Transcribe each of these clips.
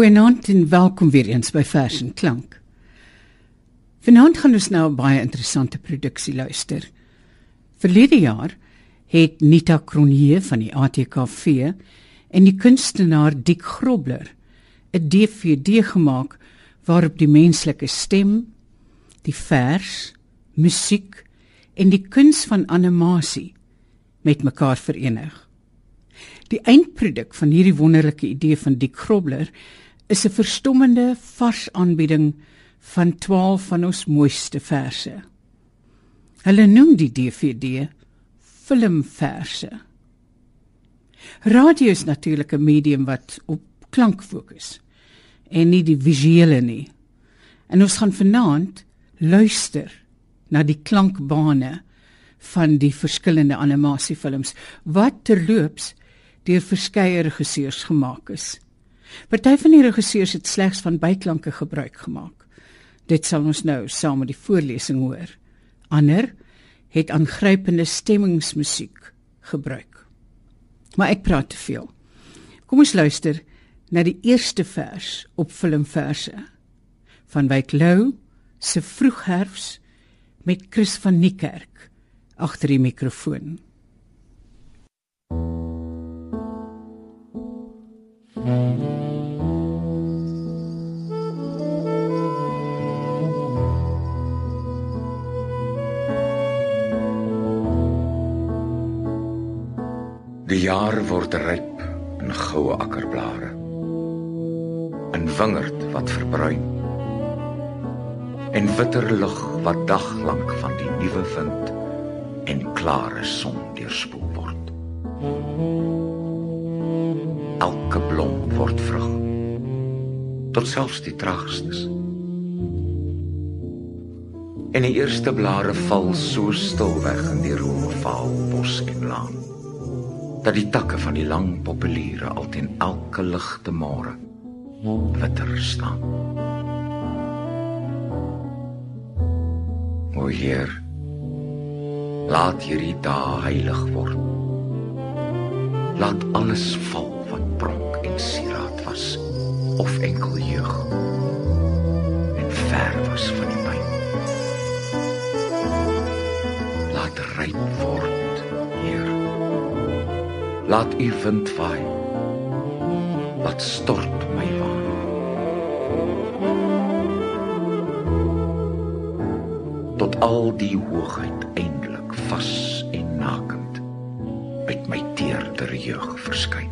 Goeienaand en welkom weer eens by Vers en Klank. Vanaand gaan ons nou 'n baie interessante produksie luister. Verlede jaar het Nita Kronje van die ATKV en die kunstenaar Dick Grobler 'n DVD gemaak waarop die menslike stem, die vers, musiek en die kuns van animasie met mekaar verenig. Die eindproduk van hierdie wonderlike idee van Dick Grobler is 'n verstommende vars aanbieding van 12 van ons mooiste verse. Hulle noem die DVD filmverse. Radio is natuurlik 'n medium wat op klank fokus en nie die visuele nie. En ons gaan vanaand luister na die klankbane van die verskillende animasiefilms wat terloops deur verskeie regisseurs gemaak is. Party van die regisseurs het slegs van byklanke gebruik gemaak. Dit sal ons nou saam met die voorlesing hoor. Ander het aangrypende stemmingsmusiek gebruik. Maar ek praat te veel. Kom ons luister na die eerste vers op filmverse van Wyk Lou se Vroegherfs met Chris van Niekerk agter die mikrofoon. Die jaar word ryp in goue akkerblare. In wingerd wat verbruin. En witter lug wat daglank van die nuwe wind en klare son deurspoel word. Elke blom word vrug. Tot selfs die tragstes. En die eerste blare val so stil weg in die rooi vaal bos en laan dat die takke van die lang populiere alteen elke ligte môre witter staan. O Heer, laat hierdie dae heilig word. Laat alles val wat pronk en sieraad was of enkel jeug en ver was van die Laat u wind vaai. Laat stort my waan. Tot al die hoogheid eindelik vas en nakend uit my teerder jeug verskyn.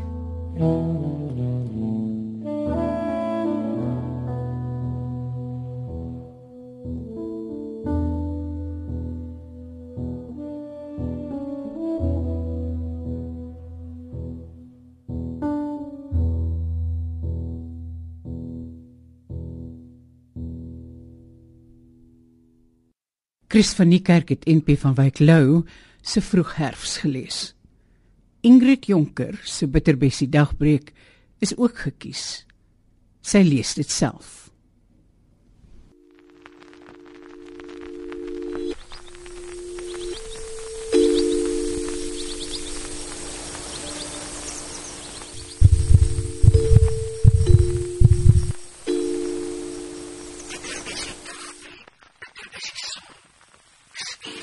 Chris van die kerk het NP van Wyk Lou se vroegherfs gelees. Ingrid Jonker se Bitterbessie dagbreek is ook gekies. Sy lees dit self.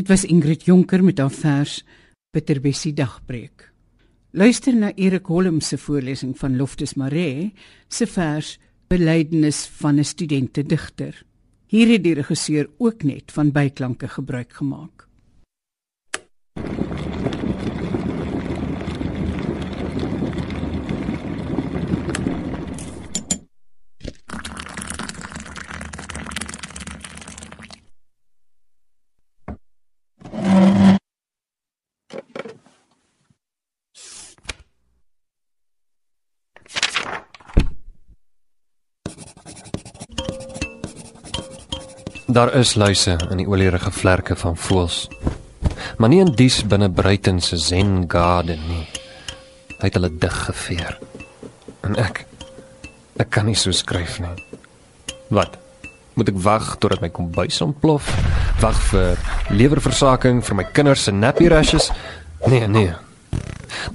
Dit was Ingrid Jonker met haar vers Bitterbessie dagbreek. Luister na Erik Holm se voorlesing van Loftus Maree se vers Belydenis van 'n studente digter. Hier het die regisseur ook net van byklanke gebruik gemaak. Daar is luise in die olierige vlerke van voëls. Maar nie in dies binne Bruiten se Zen Garden nie. Hy het hulle dig geveer. En ek ek kan nie so skryf nie. Wat? Moet ek wag totdat my kombuis ontplof? Wag vir lewerversaking vir my kinders se nappy rashes? Nee, nee.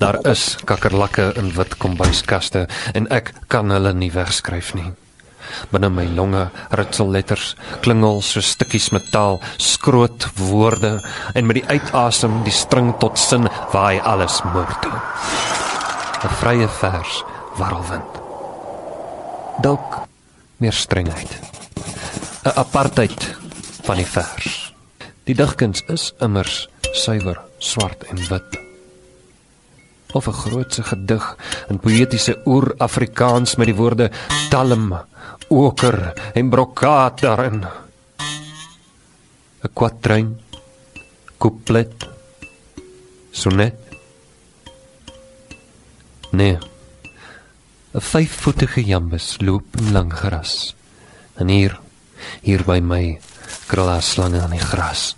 Daar is kakkerlakke in wit kombuiskaste en ek kan hulle nie wegskryf nie. Binne my longe ritsel letters, klingel so stukkies metaal, skroot woorde en met die uitasem die string tot sin waai alles moord toe. 'n Vrye vers, warrelwind. Dalk meer strengheid. 'n Apartheid van die vers. Die digkuns is immers suiwer, swart en wit of 'n grootse gedig in poëtiese oer-Afrikaans met die woorde talm, oker en brokaat daarin. 'n Quatrain, couplet, sonnet. Nee. 'n Vyfvoetige jambus loop in lang gras. En hier, hier by my, krul daar slange in die gras.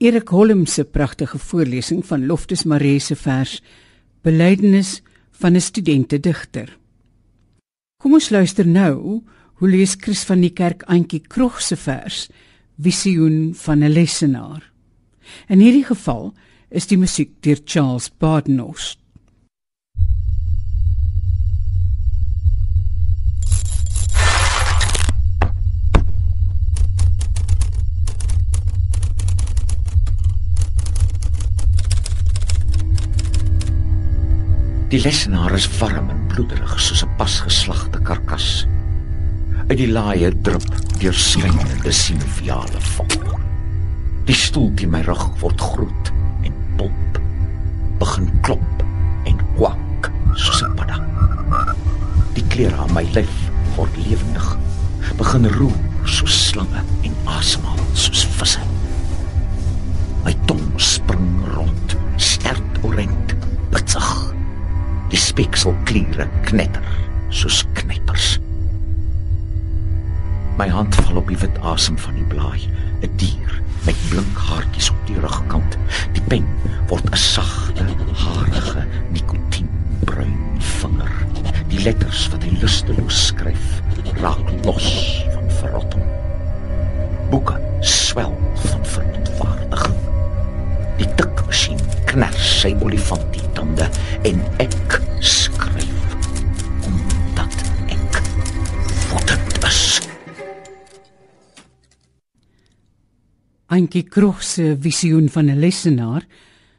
Erik Holm se pragtige voorlesing van Loftus Maree se vers Belydenis van 'n studente digter. Kom ons luister nou hoe lees Chris van die Kerk Antjie Krog se vers Visioen van 'n lesenaar. In hierdie geval is die musiek deur Charles Badenhorst. Die lesenaar is warm en bloederig soos 'n pasgeslagte karkas. Uit die laaie drup deurskynende sinoviale vonk. Die stoel teen my rug word groot en pomp, begin klop en kwak soos 'n padda. Die klere aan my lyf word lewendig, begin roer soos slange en asemhaal soos visse. My tong spring rond, sterk orent, bitsig. Die spekselkliere knetter soos knippers. My hand val op die wit asem van die blaai, 'n dier met blink haartjies op die rugkant. Die pen word 'n sagte, harige nikotienbruin vinger. Die letters wat hy lusteloos skryf, raak los van verrotting. Boeke swel van verontwaardiging. Die tikmasjien kners sy olifantiettande en ek Antjie Krog se visioen van 'n lesenaar,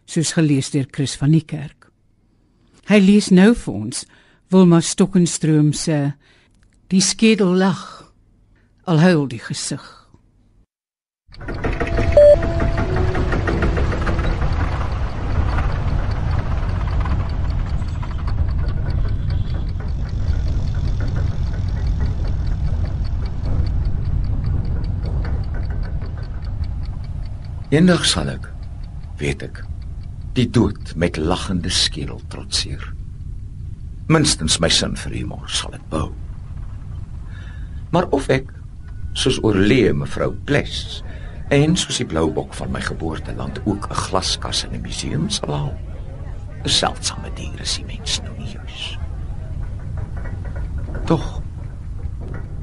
soos gelees deur Chris van die Kerk. Hy lees nou vir ons Wilma Stokkenstroom se Die skedel lag al huil die gesig. Eendag sal ek, weet ek, die dood met lagende skedel trotseer. Minstens my sin vir humor sal ek bou. Maar of ek soos oorlee mevrou Bles en soos die blou bok van my geboorteland ook 'n glaskas in 'n museum sal haal. 'n Seldsame dier is die mens nou nie juis. Tog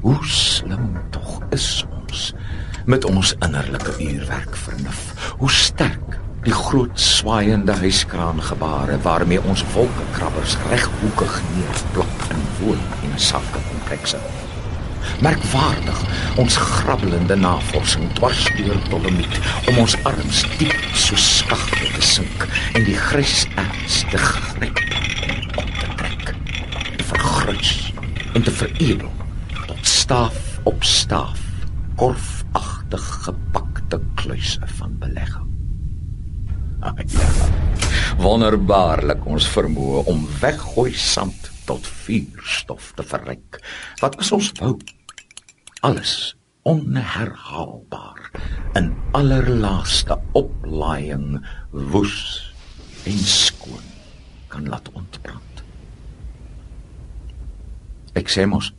hoe slim tog is met ons innerlike uurwerk vernuf. Hoe sterk die groot swaaiende huiskraan gebare waarmee ons wolkekrabbers reghoekig neerplak in woon en sakke komplekse. Merkwaardig ons grabbelende navorsing dwars deur Dolomiet om ons arms diep so skagte te sink en die grys erts te gryp op te trek, te vergrys en te veredel tot staaf op staaf, korfagtig gepakte kluise van belegging. Ah, ja. Wonderbaarlik ons vermoë om weggooi sand tot vuurstof te verryk. Wat is ons wou? Alles onherhaalbaar in allerlaaste oplaaiing woes en skoon kan laat ontbrand. Ek sê mos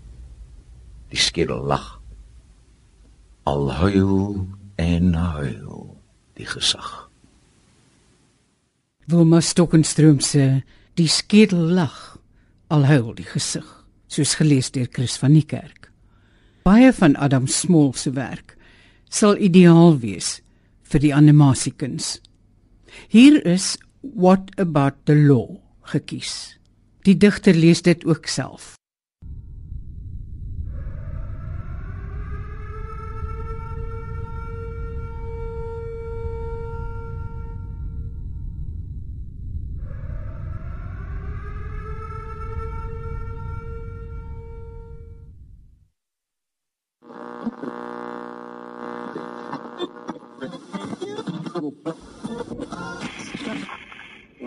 die skedel lag al huil en huil die gesag Wilma Stokenstroom se Die skedel lag al huil die gesig soos gelees deur Chris van die kerk. Baie van Adam Smol se werk sal ideaal wees vir die animasiekuns. Hier is What about the law gekies. Die digter lees dit ook self.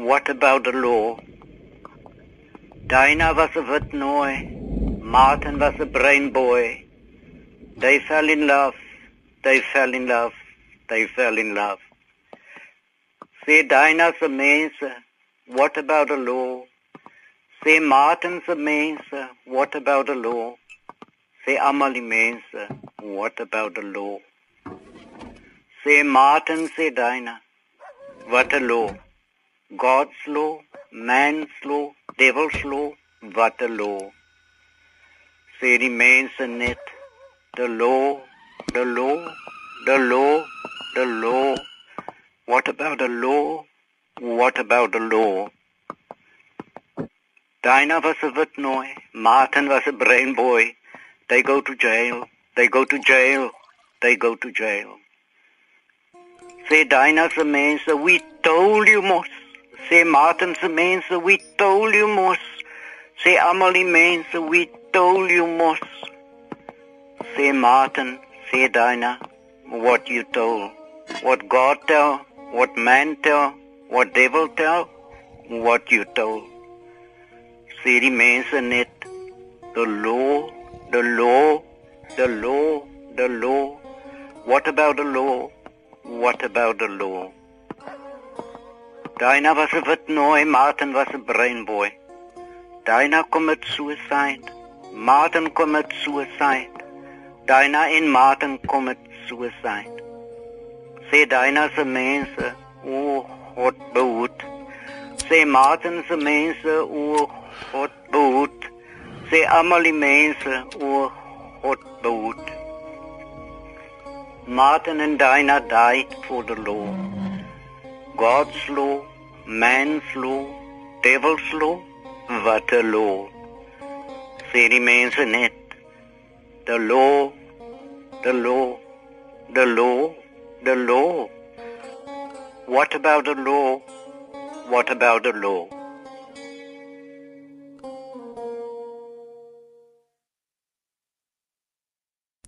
What about the law? Dinah was a wit nooi. Martin was a brain boy. They fell in love. They fell in love. They fell in love. Say Dinah's a mens. What about the law? Say Martin's a mens. What about the law? Say Amalie mens. What about the law? Say Martin, say Dinah. What a law. God's law, man's law, devil's law, what a law. Say remains in it. The law, the law, the law, the law. What about the law? What about the law? Dinah was a Whitnoy. Martin was a brain boy. They go to jail. They go to jail. They go to jail. Say Dinah's a man, so we told you, Moss. Say Martin's a man, so we told you, Moss. Say Amelie man, so we told you, Moss. Say Martin, say Dinah, what you told. What God tell, what man tell, what devil tell, what you told. Say remains in it. The law, the law, the law, the law. What about the law? What about the law? Dinah was a wit nooi, Martin was a brain boy. Dinah commit suicide. Martin commit suicide. Dinah en Martin commit suicide. Sê Dinah se mense, o God behoed. Sê Martin se mense, o God behoed. Sê almal die mense, o God behoed. Martin and Dinah died for the law. God's law, man's law, devil's law, a law. Say remains in it. The law, the law, the law, the law. What about the law? What about the law?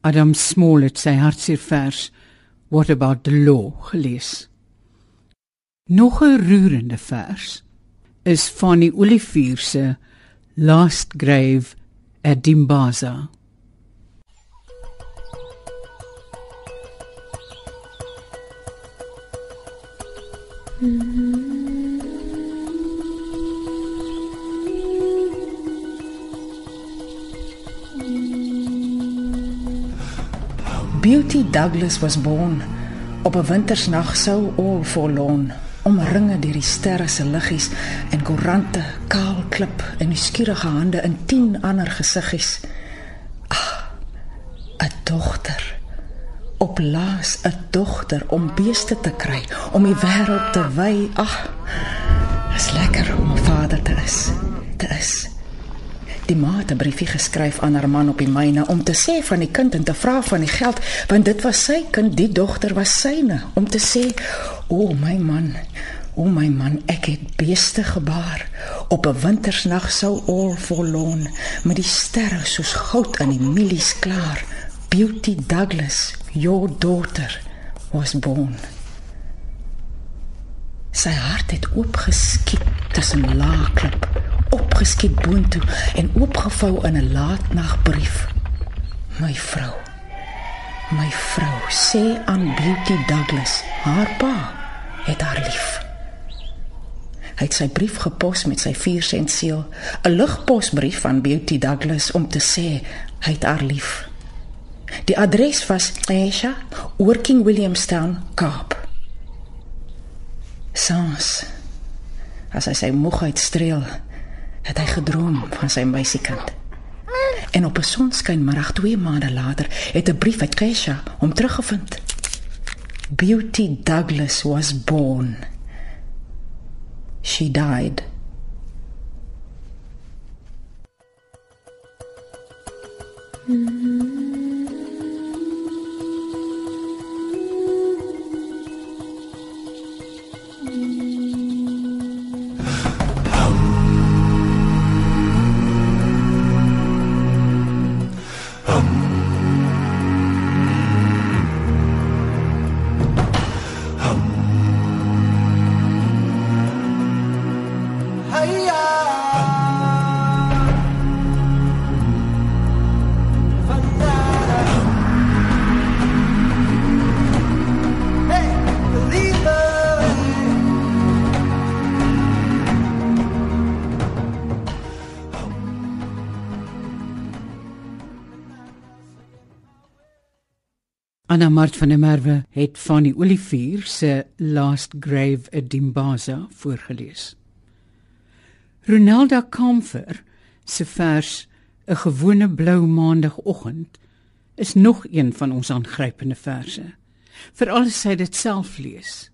Adam Small het sy hartseer vers What about the law gelees. Nog 'n roerende vers is van die Olivier se Last Grave at Dimbaza. Beauty Douglas was born op 'n wintersnag sou all forlorn, omringe deur die sterre se liggies en koerante, kaal klip en nuuskierige hande in 10 ander gesiggies. Ag, 'n dogter. op laas 'n dogter om beeste te kry, om die wêreld te wy. Ag. Dis lekker om 'n vader te is. Te is. Die ma het 'n briefie geskryf aan haar man op die myne om te sê van die kind en te vra van die geld, want dit was sy kind, die dogter was syne, om te sê: "O my man, o my man, ek het beeste gebaar. Op 'n wintersnag sou al verloon, met die sterre soos goud aan die milies klaar. Beauty Douglas, your daughter was born." Sy hart het oopgeskiet tussen laagklip opgeskiet boontoe en oopgevou in 'n laatnagbrief. My vrou. My vrou sê aan Beauty Douglas, haar pa het haar lief. Hy het sy brief gepos met sy 4 sent seël, 'n ligposbrief van Beauty Douglas om te sê hy het haar lief. Die adres was Aisha, Working Williamstown, Kaap. Sans. As hy sy moegheid streel, het hy gedroom van sy meisiekind. En op 'n sonskynmiddag 2 maande later het 'n brief uit Kesha hom teruggevind. Beauty Douglas was born. She died. Mm-hmm. Anna Mart van der Merwe het van die Olivier se Last Grave at Dimbaza voorgeles. Ronaldo Kamfer se vers 'n gewone blou maandagooggend is nog een van ons aangrypende verse. Veral as hy dit self lees.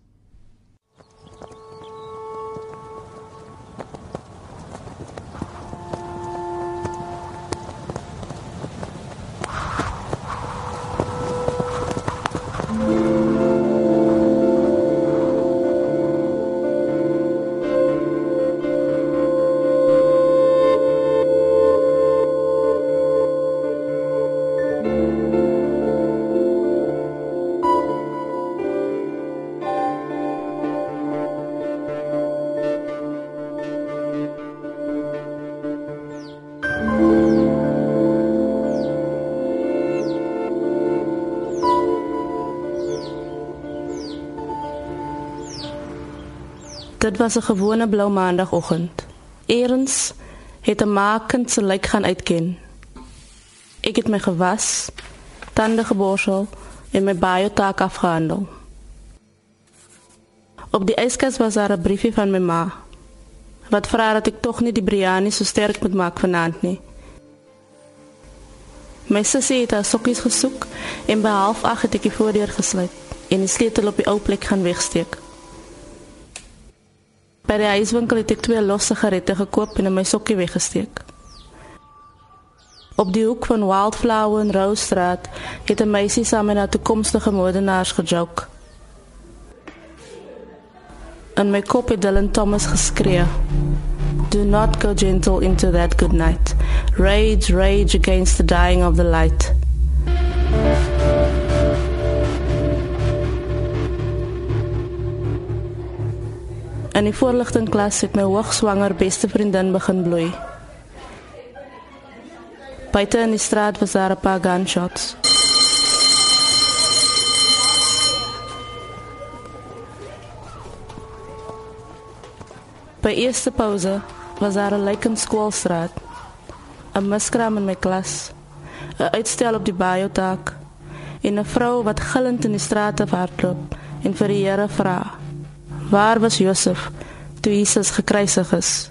Dit was 'n gewone blou maandagooggend. Eerens het 'n maakend se lyk gaan uitken. Ek het my gewas, tande geborsel en my biotaak afgehandel. Op die yskas was daar 'n briefie van my ma. Wat vra dat ek tog nie die biryani so sterk moet maak vanaand nie. My sussie het haar sokkies gesoek en by 08:30 het ek die voordeur gesluit en die sleutel op die ou plek gaan wegsteek. By die huiswinkel het ek twee losse sigarette gekoop en in my sokkie weggesteek. Op die hoek van Wildflower en Rose Street het 'n meisie saam met 'n toekomstige modenaars gejoke. En my kop het Dylan Thomas geskree. Do not go gentle into that good night. Rage, rage against the dying of the light. In die voorligting klas het my hoogswanger beste vriendin begin bloei. Buite in die straat was daar 'n paar gunshots. By eerste pouse was daar 'n lijk in skoolstraat. 'n Miskraam in my klas. 'n Uitstel op die biotaak en 'n vrou wat gillend in die straat hardloop en vir die Here vra. Waar was Josef toe Jesus gekruisig is?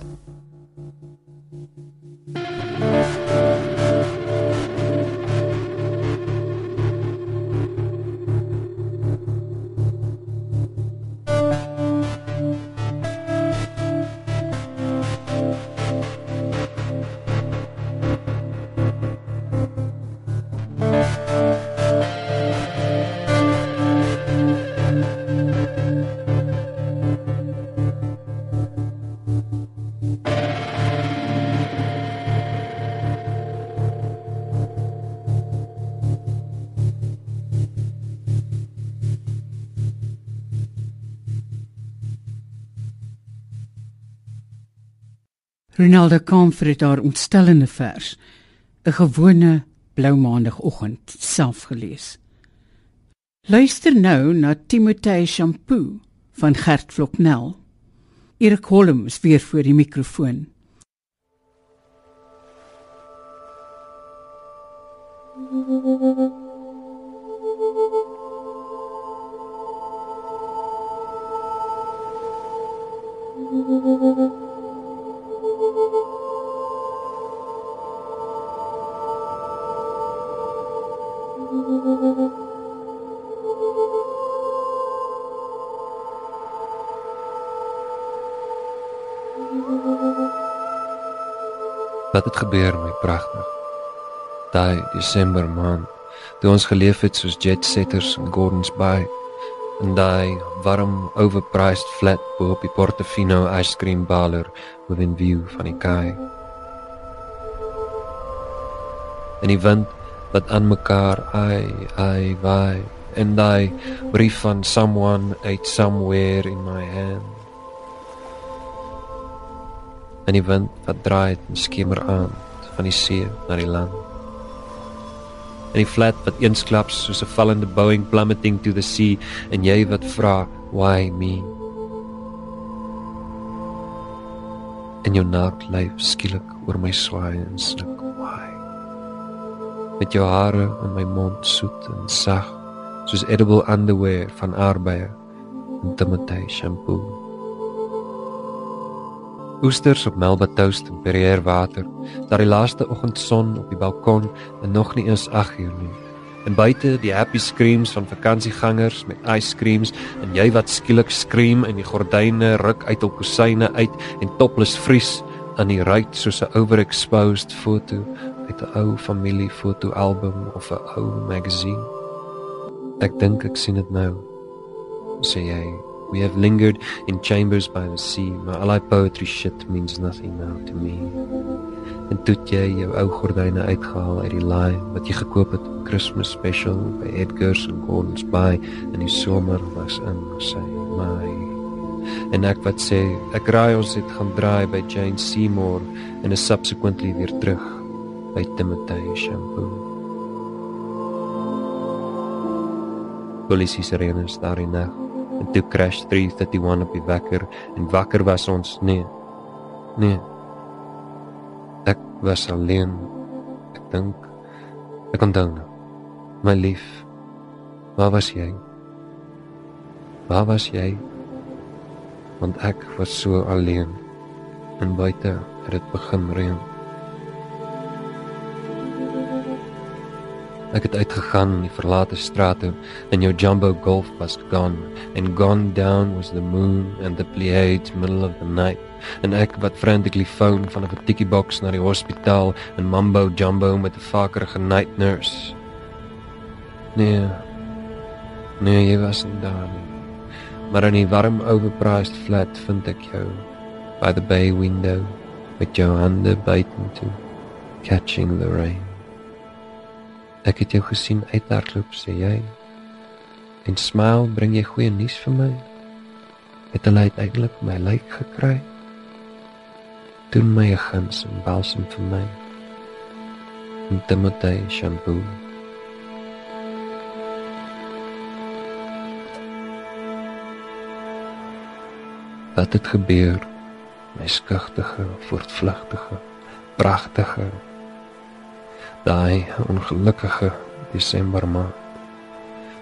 Ronaldo Kamfer het haar ontstellende vers, 'n gewone blou maandagooggend, self gelees. Luister nou na Timothée Shampoo van Gert Floknel. Erik Holmes weer voor die mikrofoon. Wat het gebeur my pragtig. Daai Desember maand, toe ons geleef het soos jet setters in Gordons Bay en daai warm overpriced flat bo op die Portofino ice cream parlor within view van die kaai. En die wind wat aan mekaar ai ai vai en daai brief van someone uit somewhere in my hand en die wind wat draai en skemer aan van die see na die land. En die flat wat eensklaps soos 'n vallende Boeing plummeting to the sea en jy wat vra why me? En jou naak lyf skielik oor my swaai en snik why? Met jou hare in my mond soet en sag soos edible underwear van arbeie en Timothy shampoo oesters op Melba toast en Perrier water. Daar die laaste oggendson op die balkon en nog nie eens 8 uur nie. En buite die happy screams van vakansiegangers met ice creams en jy wat skielik skream en die gordyne ruk uit op kusyne uit en topless vries aan die ruit soos 'n overexposed foto uit 'n ou familiefotoalbum of 'n ou magazine. Ek dink ek sien dit nou. Sê jy We have lingered in chambers by the sea, maar al die poetry shit means nothing now to me. En toe jy jou ou gordyne uitgehaal uit die laai wat jy gekoop het op Christmas special by Edgar's en Gordon's Bay in die somer was in sy my. En ek wat sê, ek raai ons het gaan draai by Jane Seymour en is subsequently weer terug by Timothy Shampoo. Polisie sirenes daar in nag en toe crash 331 op die wekker en wakker was ons. Nee nee. Ek was alleen. Ek dink ek kon dan my lief waar was jy? Waar was jy? Want ek was so alleen. En buite het dit begin reën Ek het uitgegaan in die verlate strate en jou jumbo golf was gone and gone down was the moon and the pleiades middle of the night en ek wat frantically phone van 'n tikkie box na die hospitaal en mambo jumbo met 'n vakerige night nurse. Nee. Nee, jy was nie daar nie. Maar in die warm overpriced flat vind ek jou by the bay window met jou hande buitentoe catching the rain. Ek het jou gesien uithardloop, sê jy. En smile, bring jy goeie nuus vir my? Het hulle uiteindelik my lyk gekry? Doen my 'n guns en balsam vir my. En Timothy shampoo. Wat het gebeur? My skugtige, voortvlugtige, pragtige daai ongelukkige Desember maand.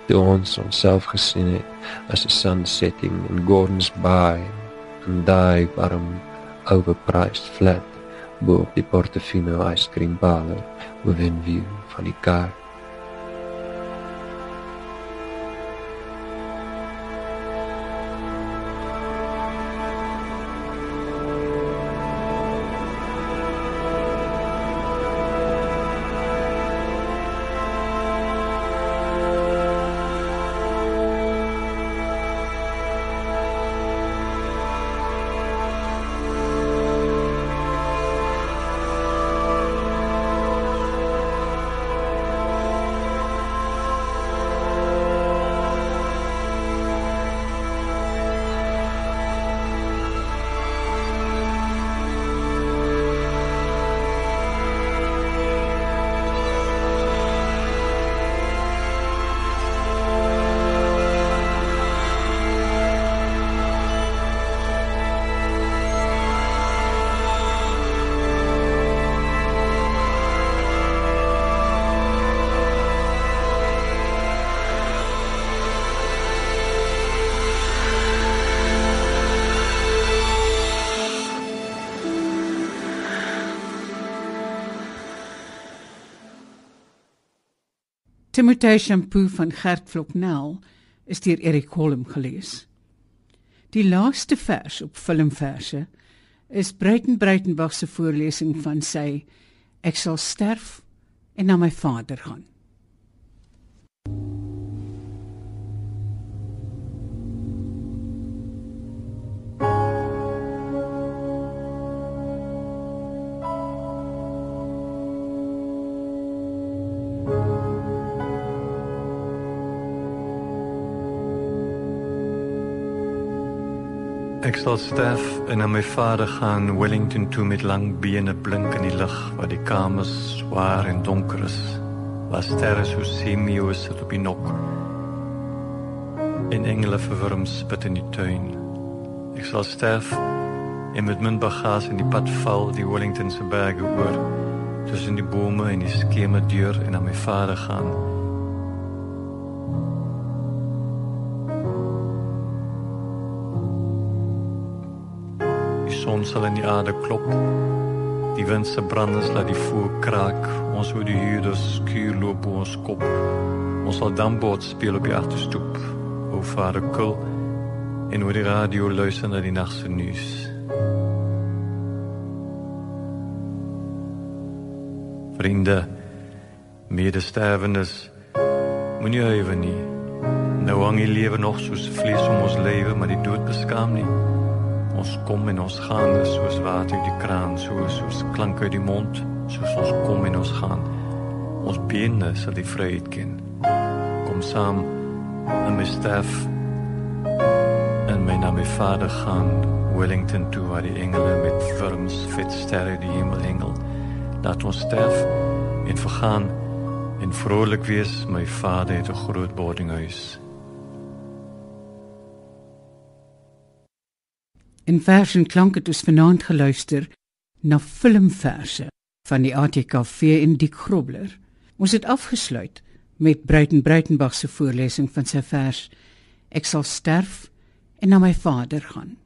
Toe ons onsself gesien het as 'n sun setting in Gordons Bay en daai warm overpriced flat bo op die Portofino ice cream parlor within view van die kaart. Timothée Shampoo van Gert Floknel is deur Erik Holm gelees. Die laaste vers op filmverse is Breiten Breitenberg se voorlesing van sy Ek sal sterf en na my vader gaan. Ek sal sterf en na my vader gaan Wellington toe met lang bene blink in die lug waar die kamers swaar en donker is. Waar sterre so semio sit op die nok. En engele verwurm spit in die tuin. Ek sal sterf en met my bagasie in die pad val die Wellington se berge oor tussen die bome en die skeme deur en na my vader gaan. Son sal in die aarde klop. Die wind se brandens laat die voer kraak. Ons hoe die huurders skuur loop op ons kop. Ons sal dambord speel op die agterstoep. O vader kul en oor die radio luister na die nagse nuus. Vriende, medestervendes, moenie huiwer nie. Nou hang die lewe nog soos vlees om ons lewe, maar die dood beskaam nie. Ons kom en ons gaan soos water uit die kraan, soos soos klank uit die mond, soos ons kom en ons gaan. Ons bene sal die vryheid ken. Kom saam en my sterf en my na my vader gaan Wellington toe waar die engele met vorms vet sterre die hemel hengel. Laat ons sterf en vergaan en vrolik wees my vader het 'n groot boardinghuis. In vers en klank het ons vanaand geluister na filmverse van die ATKV en Dick Grobler. Ons het afgesluit met Bruiten Bruitenberg se voorlesing van sy vers Ek sal sterf en na my vader gaan.